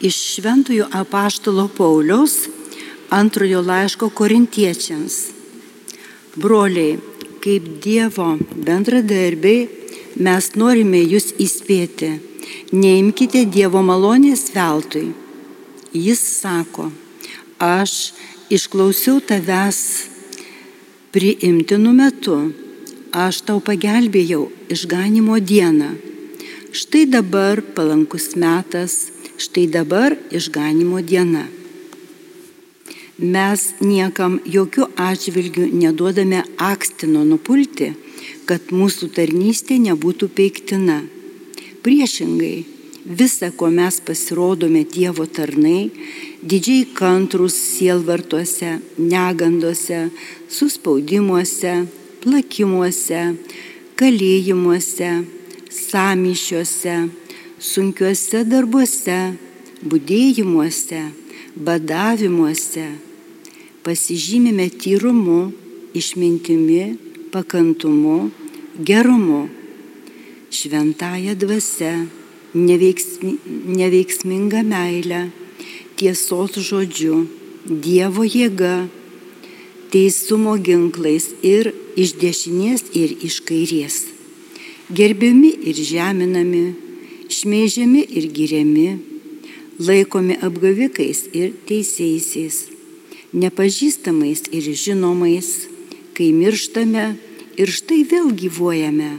Iš Šventojo apaštalo Pauliaus antrojo laiško korintiečiams. Broliai, kaip Dievo bendradarbiai, mes norime jūs įspėti. Neimkite Dievo malonės veltui. Jis sako, aš išklausiau tavęs priimtinu metu, aš tau pagelbėjau išganimo dieną. Štai dabar palankus metas, štai dabar išganimo diena. Mes niekam jokių atžvilgių neduodame akstino nupulti, kad mūsų tarnystė nebūtų peiktina. Priešingai, visa, ko mes pasirodome Dievo tarnai, didžiai kantrus sielvartuose, negandose, suspaudimuose, plakimuose, kalėjimuose, samyšiuose, sunkiuose darbuose, būdėjimuose, badavimuose, pasižymime tyrumu, išmintimi, pakantumu, gerumu, šventąją dvasę, neveiksmi, neveiksminga meilė, tiesos žodžiu, Dievo jėga, teisumo ginklais ir iš dešinės ir iš kairės. Gerbiami ir žeminami, šmeižiami ir giriami, laikomi apgavikais ir teisėjaisiais, nepažįstamais ir žinomais, kai mirštame ir štai vėl gyvuojame,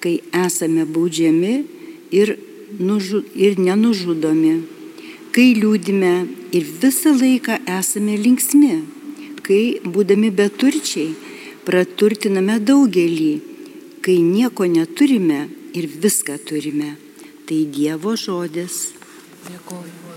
kai esame baudžiami ir, nužu, ir nenužudomi, kai liūdime ir visą laiką esame linksmi, kai būdami beturčiai praturtiname daugelį, kai nieko neturime ir viską turime. Tai Dievo žodis. Dėkoju.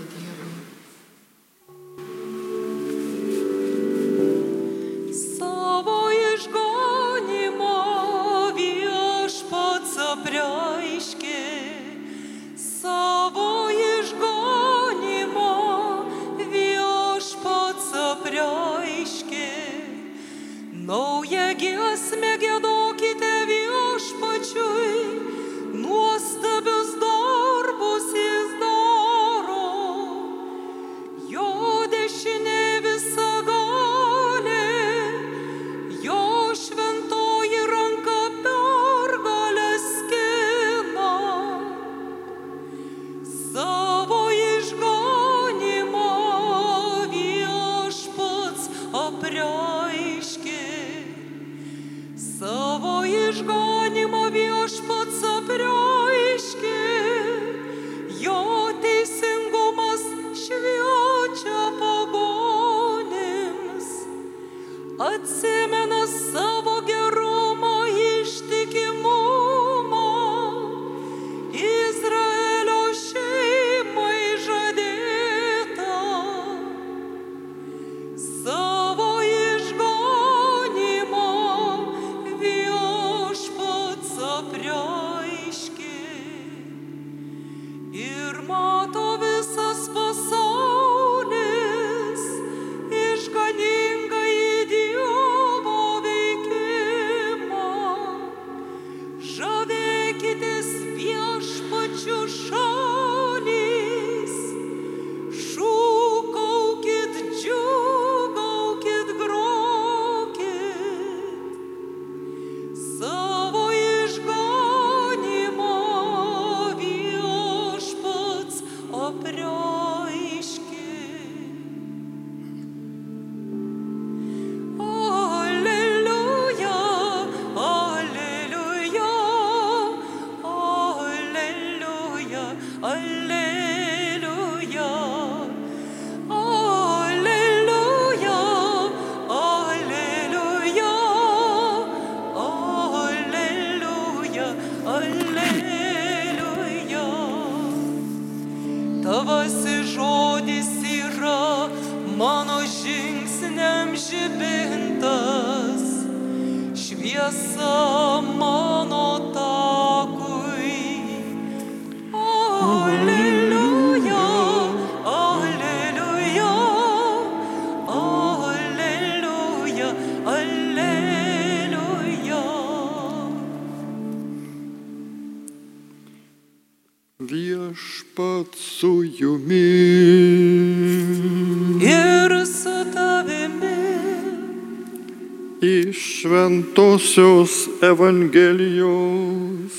Šventojios Evangelijos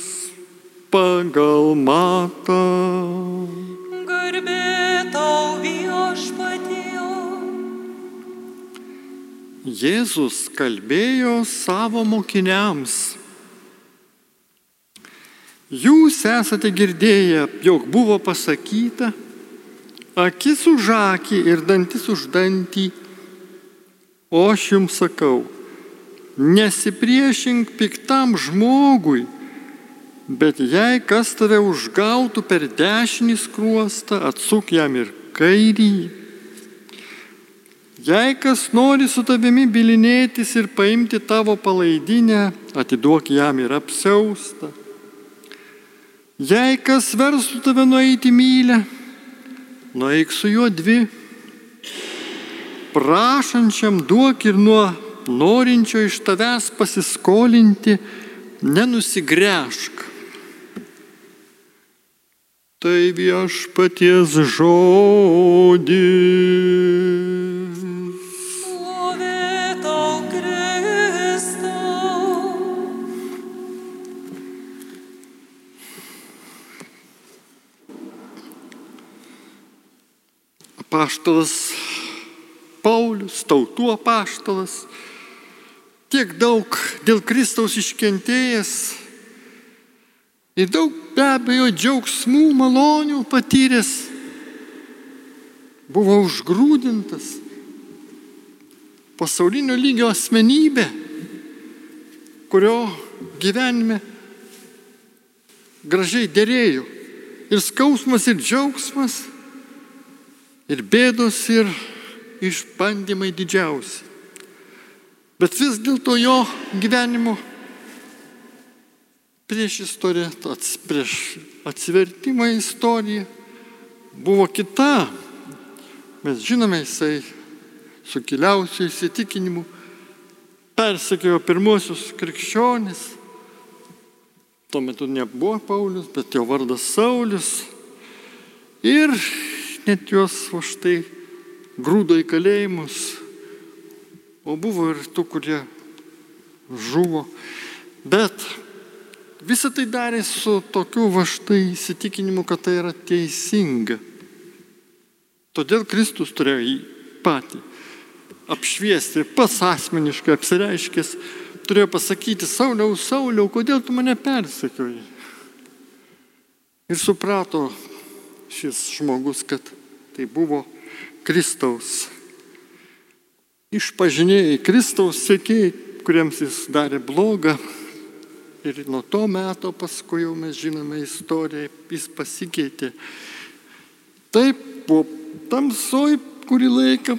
pagal matą. Garbė tau viešpatie. Jėzus kalbėjo savo mokiniams. Jūs esate girdėję, jog buvo pasakyta, akis už akį ir dantis už dantį, o aš jums sakau, nesipriešink piktam žmogui, bet jei kas tave užgautų per dešinį skruostą, atsuk jam ir kairį. Jei kas nori su tavimi bilinėtis ir paimti tavo palaidinę, atiduok jam ir apsiaustą. Jei kas versų tave nueiti mylę, nueik su juo dvi. Prašančiam duok ir nuo norinčio iš tavęs pasiskolinti, nenusigręžk. Tai viešpaties žodis. Apaštalas Paulius, tautų apaštalas, tiek daug dėl Kristaus iškentėjęs ir daug be abejo džiaugsmų, malonių patyręs, buvo užgrūdintas pasaulinio lygio asmenybė, kurio gyvenime gražiai dėrėjo ir skausmas, ir džiaugsmas ir bėdos, ir išbandymai didžiausi. Bet vis dėlto jo gyvenimo prieš istoriją, prieš atsivertimą į istoriją buvo kita. Mes žinome, jisai sukiliausių įsitikinimų persekiojo pirmosius krikščionis. Tuo metu nebuvo Paulius, bet jo vardas Saulis. Ir net juos už tai grūdo į kalėjimus, o buvo ir tų, kurie žuvo. Bet visą tai darė su tokiu va štai įsitikinimu, kad tai yra teisinga. Todėl Kristus turėjo jį patį apšviesti pats asmeniškai apsireiškęs, turėjo pasakyti, Sauliau, Sauliau, kodėl tu mane persekioji? Ir suprato šis žmogus, kad tai buvo Kristaus išpažinėjai, Kristaus sėkėjai, kuriems jis darė blogą. Ir nuo to meto paskui jau mes žinome istoriją, jis pasikeitė. Taip, buvo tamsoj kurį laiką,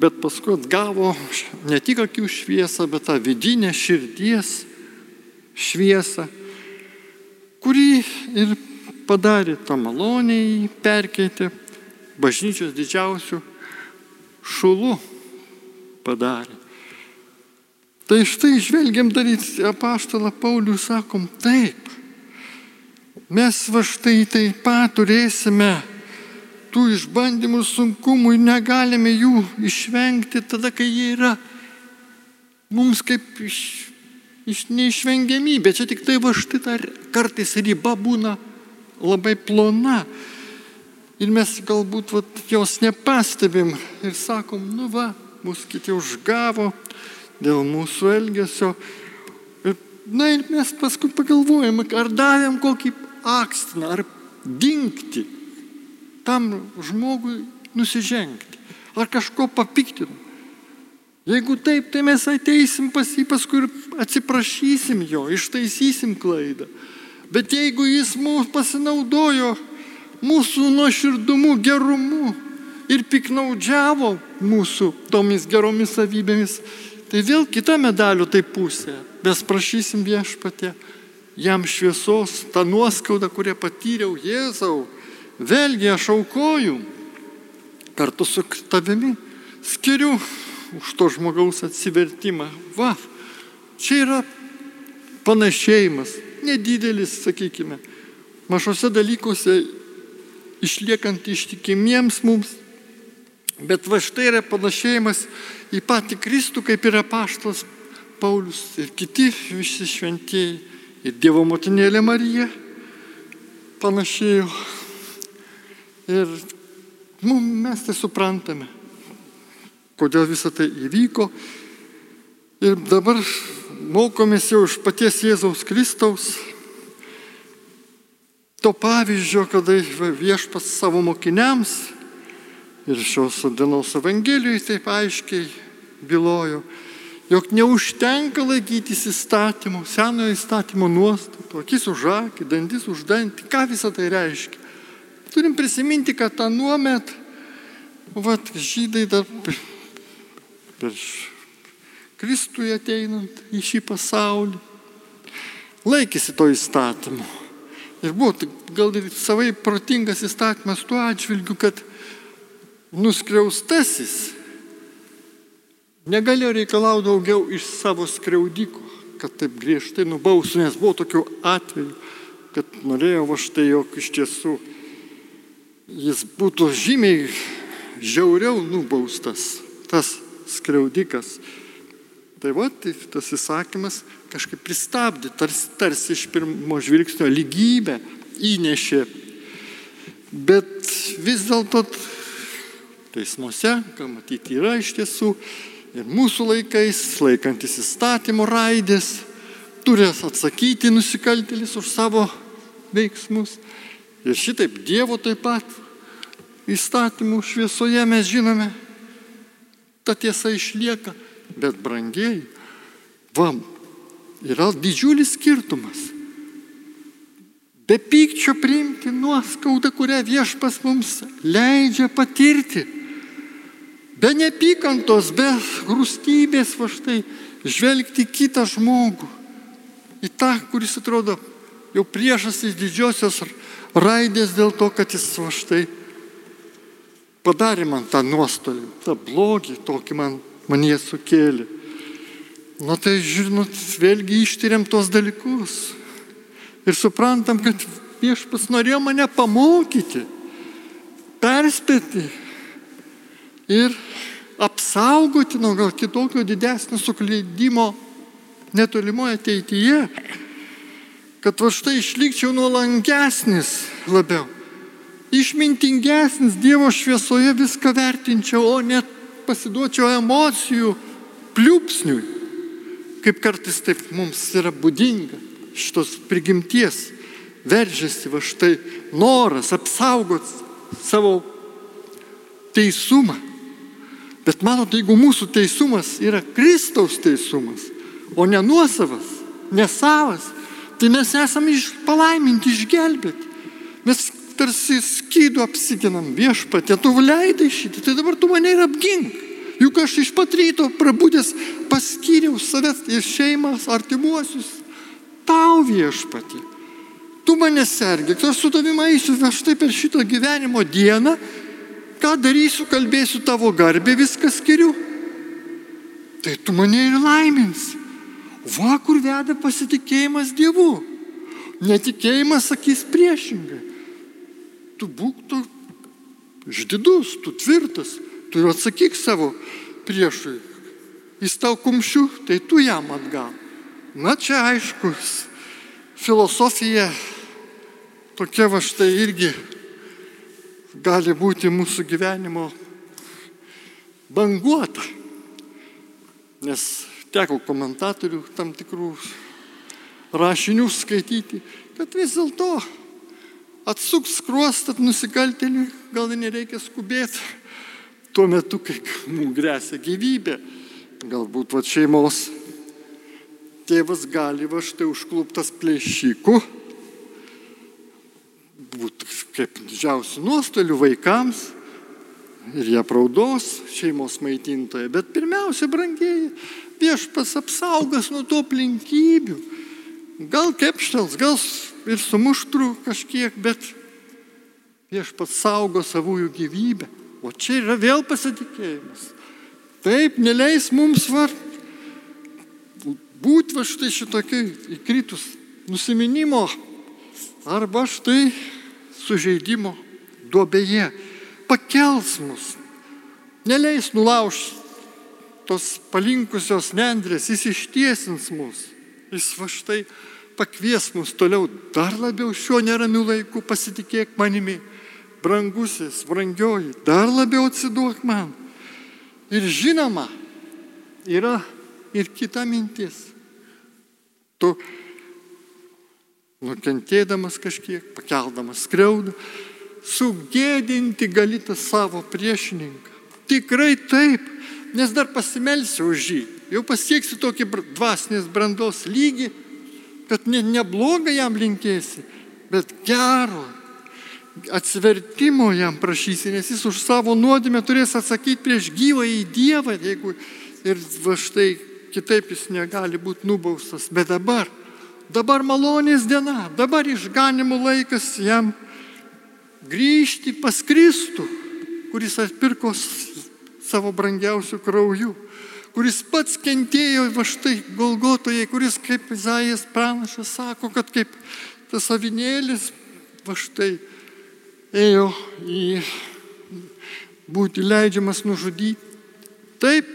bet paskui atgavo ne tik akių šviesą, bet tą vidinę širdies šviesą, kurį ir padarė tą maloniai, perkeitė bažnyčios didžiausių šulų padarė. Tai štai žvelgiam daryti apaštalą Paulių, sakom, taip, mes va štai taip pat turėsime tų išbandymų sunkumų ir negalime jų išvengti tada, kai jie yra mums kaip iš, iš neišvengiamybė. Čia tik tai va štai ta kartais riba būna labai plona. Ir mes galbūt vat, jos nepastebim ir sakom, nu va, mus kiti užgavo dėl mūsų elgesio. Ir, na ir mes paskui pagalvojame, ar davėm kokį akstiną, ar dinkti tam žmogui nusižengti, ar kažko papiktinom. Jeigu taip, tai mes ateisim pas jį paskui ir atsiprašysim jo, ištaisysim klaidą. Bet jeigu jis mums pasinaudojo mūsų nuoširdumu, gerumu ir piknaudžiavo mūsų tomis geromis savybėmis, tai vėl kita medalio tai pusė. Mes prašysim viešpatė jam šviesos, tą nuoskaudą, kurią patyriau Jėzau. Vėlgi aš aukoju kartu su tavimi, skiriu už to žmogaus atsivertimą. Va, čia yra panašėjimas, nedidelis, sakykime. Mažose dalykuose išliekant ištikimiems mums. Bet va štai yra panašėjimas į patį Kristų, kaip yra paštas Paulius ir kiti visi šventieji. Ir Dievo motinėlė Marija panašėjo. Ir nu, mes tai suprantame, kodėl visą tai įvyko. Ir dabar mokomės jau iš paties Jėzaus Kristaus to pavyzdžio, kada viešpas savo mokiniams ir šios dienos Evangelijoje taip aiškiai bylojo, jog neužtenka laikytis įstatymų, senojo įstatymo nuostatų, akis už akį, dantis už dantį, ką visą tai reiškia. Turim prisiminti, kad tą nuomet, vat, žydai dar prieš Kristui ateinant į šį pasaulį, laikėsi to įstatymo. Ir buvo gal ir savai protingas įstatymas tuo atžvilgiu, kad nuskriaustasis negalėjo reikalauti daugiau iš savo skriaudiko, kad taip griežtai nubaustų, nes buvo tokių atvejų, kad norėjo va štai, jog iš tiesų jis būtų žymiai žiauriau nubaustas, tas skriaudikas. Tai va, tai tas įsakymas kažkaip pristabdė, tarsi, tarsi iš pirmo žvilgsnio lygybę įnešė. Bet vis dėlto teismuose, ką matyti yra iš tiesų, ir mūsų laikais, laikantis įstatymo raidės, turi atsakyti nusikaltėlis už savo veiksmus. Ir šitaip Dievo taip pat įstatymų šviesoje mes žinome, ta tiesa išlieka. Bet brangiai, vam, yra didžiulis skirtumas. Be pykčio priimti nuoskaudą, kurią viešpas mums leidžia patirti. Be nepykantos, be grūstybės, va štai, žvelgti kitą žmogų. Į tą, kuris atrodo jau priežastis didžiosios raidės dėl to, kad jis va štai padarė man tą nuostolį, tą blogį, tokį man man jie sukėlė. Na tai, žinot, vėlgi ištyriam tos dalykus. Ir suprantam, kad viešpas norėjo mane pamokyti, perspėti ir apsaugoti nuo gal kitokio didesnio suklydimo netolimoje ateityje, kad va štai išlikčiau nuolankesnis labiau, išmintingesnis Dievo šviesoje viską vertinčiau, o net pasiduočiau emocijų pliūpsniui, kaip kartais taip mums yra būdinga, šitos prigimties veržiasi va štai noras apsaugoti savo teisumą. Bet manote, jeigu mūsų teisumas yra Kristaus teisumas, o ne nuosavas, ne savas, tai mes esame iš palaiminti, išgelbėti. Mes tarsi skydų apsiginam viešpatė, tu leidai šitą, tai dabar tu mane ir apgink. Juk aš iš pat ryto prabūdęs paskyriau savęs ir šeimas, artimuosius, tau viešpatė. Tu mane sergėk, aš su tavimi eisiu štai per šitą gyvenimo dieną, ką darysiu, kalbėsiu tavo garbė, viską skiriu. Tai tu mane ir laiminsi. Va, kur veda pasitikėjimas Dievu. Netikėjimas sakys priešingai tu būk tu ždidus, tu tvirtas, tu atsakyk savo priešui. Jis tau kumščių, tai tu jam atgal. Na čia aišku, filosofija tokia va štai irgi gali būti mūsų gyvenimo banguota. Nes teko komentatorių tam tikrų rašinių skaityti, kad vis dėlto atsuks skruostat nusikaltėliui, gal nereikia skubėti. Tuo metu, kai mums grėsia gyvybė, galbūt va šeimos tėvas gali va štai užkluptas plėšikų, būtų kaip didžiausių nuostolių vaikams ir jie praudos šeimos maitintoje. Bet pirmiausia, brangiai, viešpas apsaugas nuo to aplinkybių. Gal kepštels, gal ir sumuštrų kažkiek, bet viešpats saugo savųjų gyvybę. O čia yra vėl pasitikėjimas. Taip, neleis mums var būti va štai šitokiai įkritus nusiminimo arba štai sužeidimo duobėje, pakels mus, neleis nulaužti tos palinkusios nendrės, jis ištiesins mus, jis va štai pakvies mus toliau dar labiau šiuo neramiu laiku. Pasitikėk manimi, brangusis, brangioji, dar labiau atsiduok man. Ir žinoma, yra ir kita mintis. Tu nukentėdamas kažkiek, pakeldamas skriaudą, sugėdinti gali tą savo priešininką. Tikrai taip, nes dar pasimelsiu už jį. Jau pasieksiu tokį dvasinės brandos lygį, kad ne, neblogą jam linkėsi, bet gero, atsivertimo jam prašysi, nes jis už savo nuodėmę turės atsakyti prieš gyvą į Dievą, jeigu ir va štai kitaip jis negali būti nubaustas. Bet dabar, dabar malonės diena, dabar išganimo laikas jam grįžti pas Kristų, kuris atpirko savo brangiausių kraujų, kuris pats kentėjo va štai Golgotoje, kuris kaip Izaijas pranašas sako, kad kaip tas avinėlis va štai ėjo į būti leidžiamas nužudyti. Taip,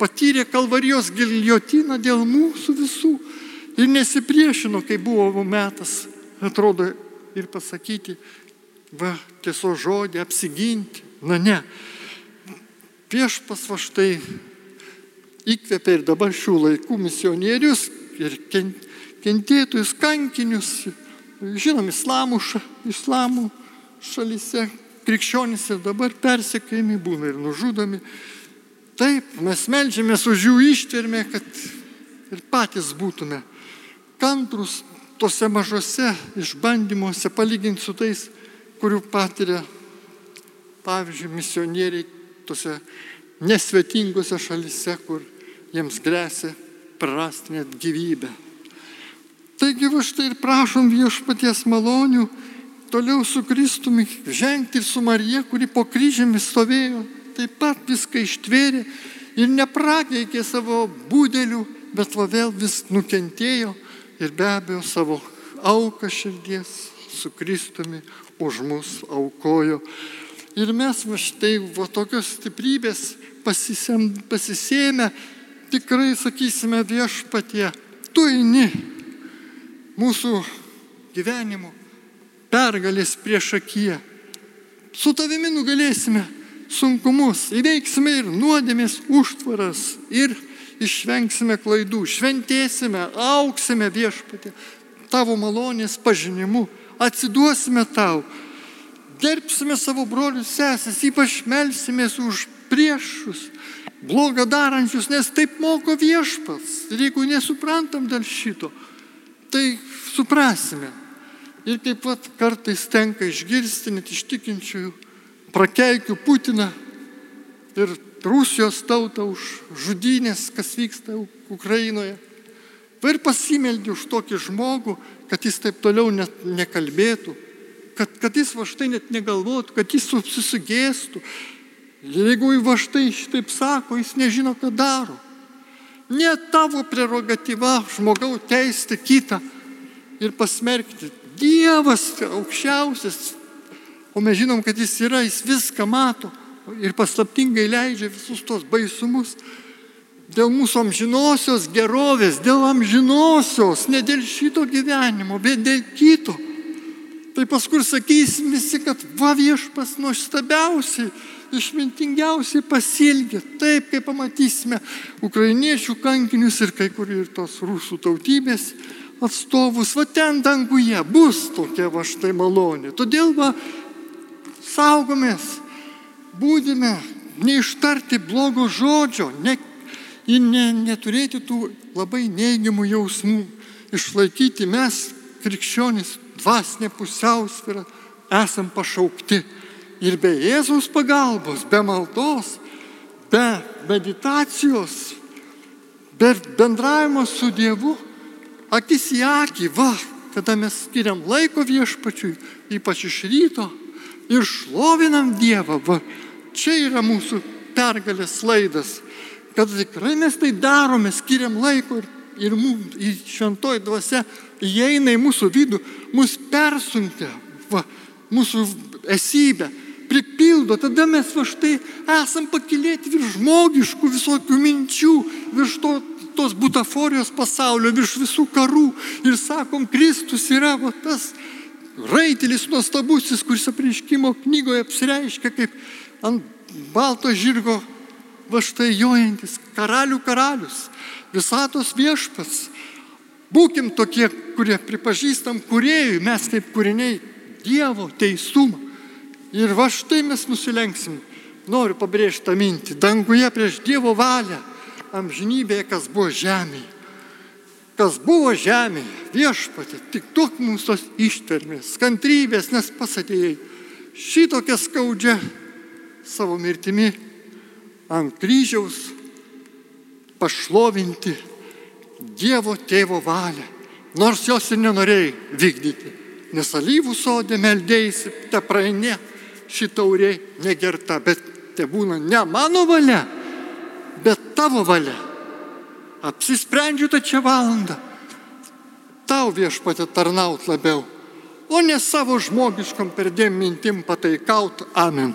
patyrė kalvarijos giljotiną dėl mūsų visų ir nesipriešino, kai buvo metas, atrodo, ir pasakyti, va, tiesiog žodį, apsiginti. Na ne. Viešpas va štai įkvėpė ir dabar šių laikų misionierius ir kentėtojus, kankinius, žinom, islamų, islamų šalyse, krikščionys ir dabar persekėjami būna ir nužudomi. Taip, mes melžiamės už jų ištvermę, kad ir patys būtume kantrus tose mažose išbandymuose, palyginti su tais, kurių patiria, pavyzdžiui, misionieriai tose nesvetingose šalise, kur jiems grėsia prarasti net gyvybę. Taigi va štai ir prašom viešpaties malonių toliau su Kristumi žengti ir su Marija, kuri po kryžiumi stovėjo, taip pat viską ištvėrė ir neprakeikė savo būdelių, bet va vėl vis nukentėjo ir be abejo savo auką širdies su Kristumi už mus aukojo. Ir mes va štai va tokios stiprybės pasisėm, pasisėmę, tikrai sakysime viešpatie, tu eini mūsų gyvenimu pergalės prieš akiją. Su tavimi nugalėsime sunkumus, įveiksime ir nuodėmės užtvaras ir išvengsime klaidų, šventėsime, auksime viešpatį tavo malonės pažinimu, atsiduosime tau, gerbsime savo brolius sesės, ypač melsimės už priešus, blogą darančius, nes taip moko viešpats. Ir jeigu nesuprantam dėl šito, tai suprasime, Ir kaip pat kartais tenka išgirsti net iš tikinčiųjų, prakeikiu Putiną ir Rusijos tautą už žudynės, kas vyksta Ukrainoje. Ir pasimeldžiu už tokį žmogų, kad jis taip toliau net nekalbėtų, kad, kad jis va štai net negalvotų, kad jis susigėstų. Jeigu va štai šitaip sako, jis nežino, ką daro. Ne tavo prerogatyva žmogau teisti kitą ir pasmerkti. Dievas aukščiausias, o mes žinom, kad jis yra, jis viską mato ir paslaptingai leidžia visus tos baisumus dėl mūsų amžinosios gerovės, dėl amžinosios, ne dėl šito gyvenimo, bet dėl kito. Tai paskui sakysim visi, kad va viešpas nuostabiausiai, išmintingiausiai pasilgė, taip kaip pamatysime ukrainiečių kankinius ir kai kur ir tos rusų tautybės atstovus, va ten danguje bus tokia va štai malonė. Todėl va saugomės, būdime, neištarti blogo žodžio, ne, ne, neturėti tų labai neigiamų jausmų, išlaikyti mes, krikščionys, dvasinė pusiausvyrą, esam pašaukti. Ir be Jėzaus pagalbos, be maldos, be meditacijos, be bendravimo su Dievu, akis į akį, va, kada mes skiriam laiko viešpačiui, ypač iš ryto, ir šlovinam Dievą, va, čia yra mūsų pergalės laidas, kad tikrai mes tai darome, skiriam laiko ir, ir mums, į šventoji dvasia įeina į mūsų vidų, mus persunkia, va, mūsų esybę, pripildo, tada mes va štai esam pakilėti virš žmogiškų visokių minčių, virš to, tos butaforijos pasaulio, virš visų karų. Ir sakom, Kristus yra va tas raitelis nuostabusis, kuris apreiškimo knygoje apsireiškia kaip ant balto žirgo va štai jojantis karalių karalius, visatos viešpats. Būkim tokie, kurie pripažįstam kuriejui, mes kaip kūriniai Dievo teisumą. Ir va štai mes nusilenksim. Noriu pabrėžti tą mintį. Danguje prieš Dievo valią, amžinybėje, kas buvo žemėje. Kas buvo žemėje, viešpatė, tik duok mums tos ištvermės, kantrybės, nes pasadėjai šitokia skaudžia savo mirtimi ant kryžiaus pašlovinti Dievo tėvo valią, nors jos ir nenorėjai vykdyti. Nes alyvų sodė meldėjasi, te praeini šitaurė negerta, bet te būna ne mano valia, bet tavo valia. Apsisprendžiu tą čia valandą. Tau viešpatė tarnaut labiau, o ne savo žmogiškom perdėm mintim pataikaut. Amen.